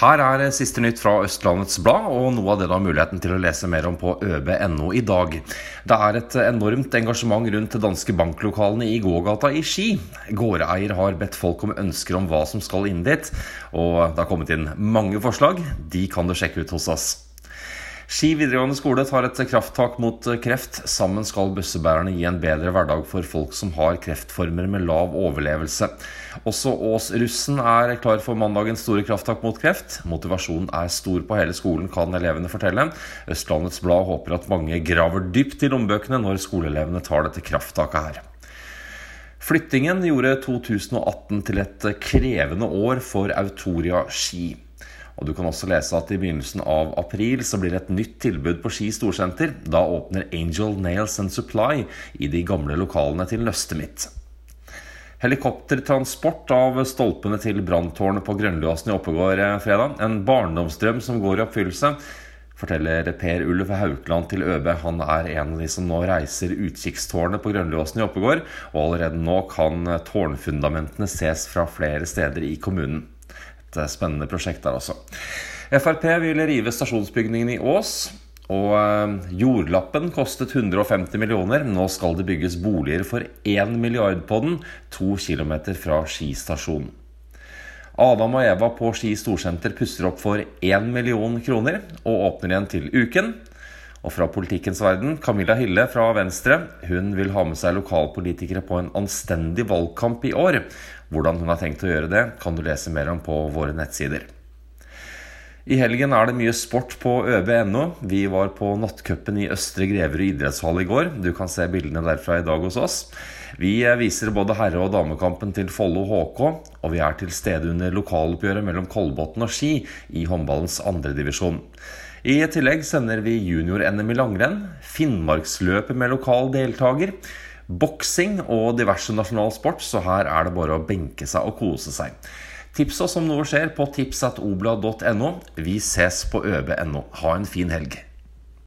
Her er siste nytt fra Østlandets Blad, og noe av det du har muligheten til å lese mer om på øb.no i dag. Det er et enormt engasjement rundt danske banklokalene i gågata i Ski. Gårdeier har bedt folk om ønsker om hva som skal inn dit, og det har kommet inn mange forslag. De kan du sjekke ut hos oss. Ski videregående skole tar et krafttak mot kreft. Sammen skal bussebærerne gi en bedre hverdag for folk som har kreftformer med lav overlevelse. Også Ås-russen er klar for mandagens store krafttak mot kreft. Motivasjonen er stor på hele skolen, kan elevene fortelle. Østlandets Blad håper at mange graver dypt i lommebøkene når skoleelevene tar dette krafttaket her. Flyttingen gjorde 2018 til et krevende år for Autoria Ski. Og Du kan også lese at i begynnelsen av april så blir det et nytt tilbud på Ski storsenter. Da åpner Angel Nails and Supply i de gamle lokalene til Løstemitt. Helikoptertransport av stolpene til branntårnet på Grønløsen i Oppegård eh, fredag. En barndomsdrøm som går i oppfyllelse, forteller Per Ulf Haukland til ØB. Han er en av de som nå reiser utkikkstårnet på Grønløsen i Oppegård, og allerede nå kan tårnfundamentene ses fra flere steder i kommunen. Et eh, spennende prosjekt der også. Frp vil rive stasjonsbygningen i Ås. Og eh, jordlappen kostet 150 millioner. Nå skal det bygges boliger for 1 milliard på den, to kilometer fra Ski stasjon. Adam og Eva på Ski storsenter pusser opp for 1 million kroner og åpner igjen til uken. Og fra politikkens verden, Camilla Hille fra Venstre. Hun vil ha med seg lokalpolitikere på en anstendig valgkamp i år. Hvordan hun har tenkt å gjøre det, kan du lese mer om på våre nettsider. I helgen er det mye sport på øb.no. Vi var på nattcupen i Østre Greverud idrettshall i går. Du kan se bildene derfra i dag hos oss. Vi viser både herre- og damekampen til Follo HK, og vi er til stede under lokaloppgjøret mellom Kolbotn og Ski i håndballens andredivisjon. I tillegg sender vi junior-NM i langrenn, Finnmarksløpet med lokal deltaker, boksing og diverse nasjonal sport, så her er det bare å benke seg og kose seg. Tips oss om noe skjer på tipsatoblad.no. Vi ses på øb.no. Ha en fin helg.